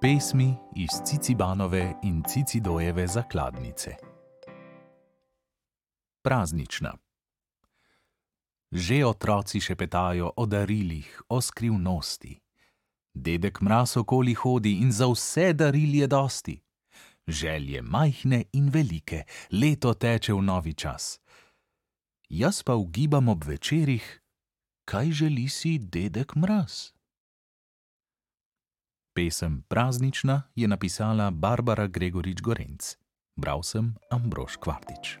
Pesmi iz Cicibanove in Cicidojeve zakladnice. Praznična. Že otroci šepetajo o darilih, o skrivnosti. Dedek mraz okoli hodi in za vse daril je dosti. Želje majhne in velike, leto teče v novi čas. Jaz pa ugibam ob večerih, kaj želi si dedek mraz. Pesem Praznična je napisala Barbara Gregorič Gorenc. Bral sem Ambrož Kvartič.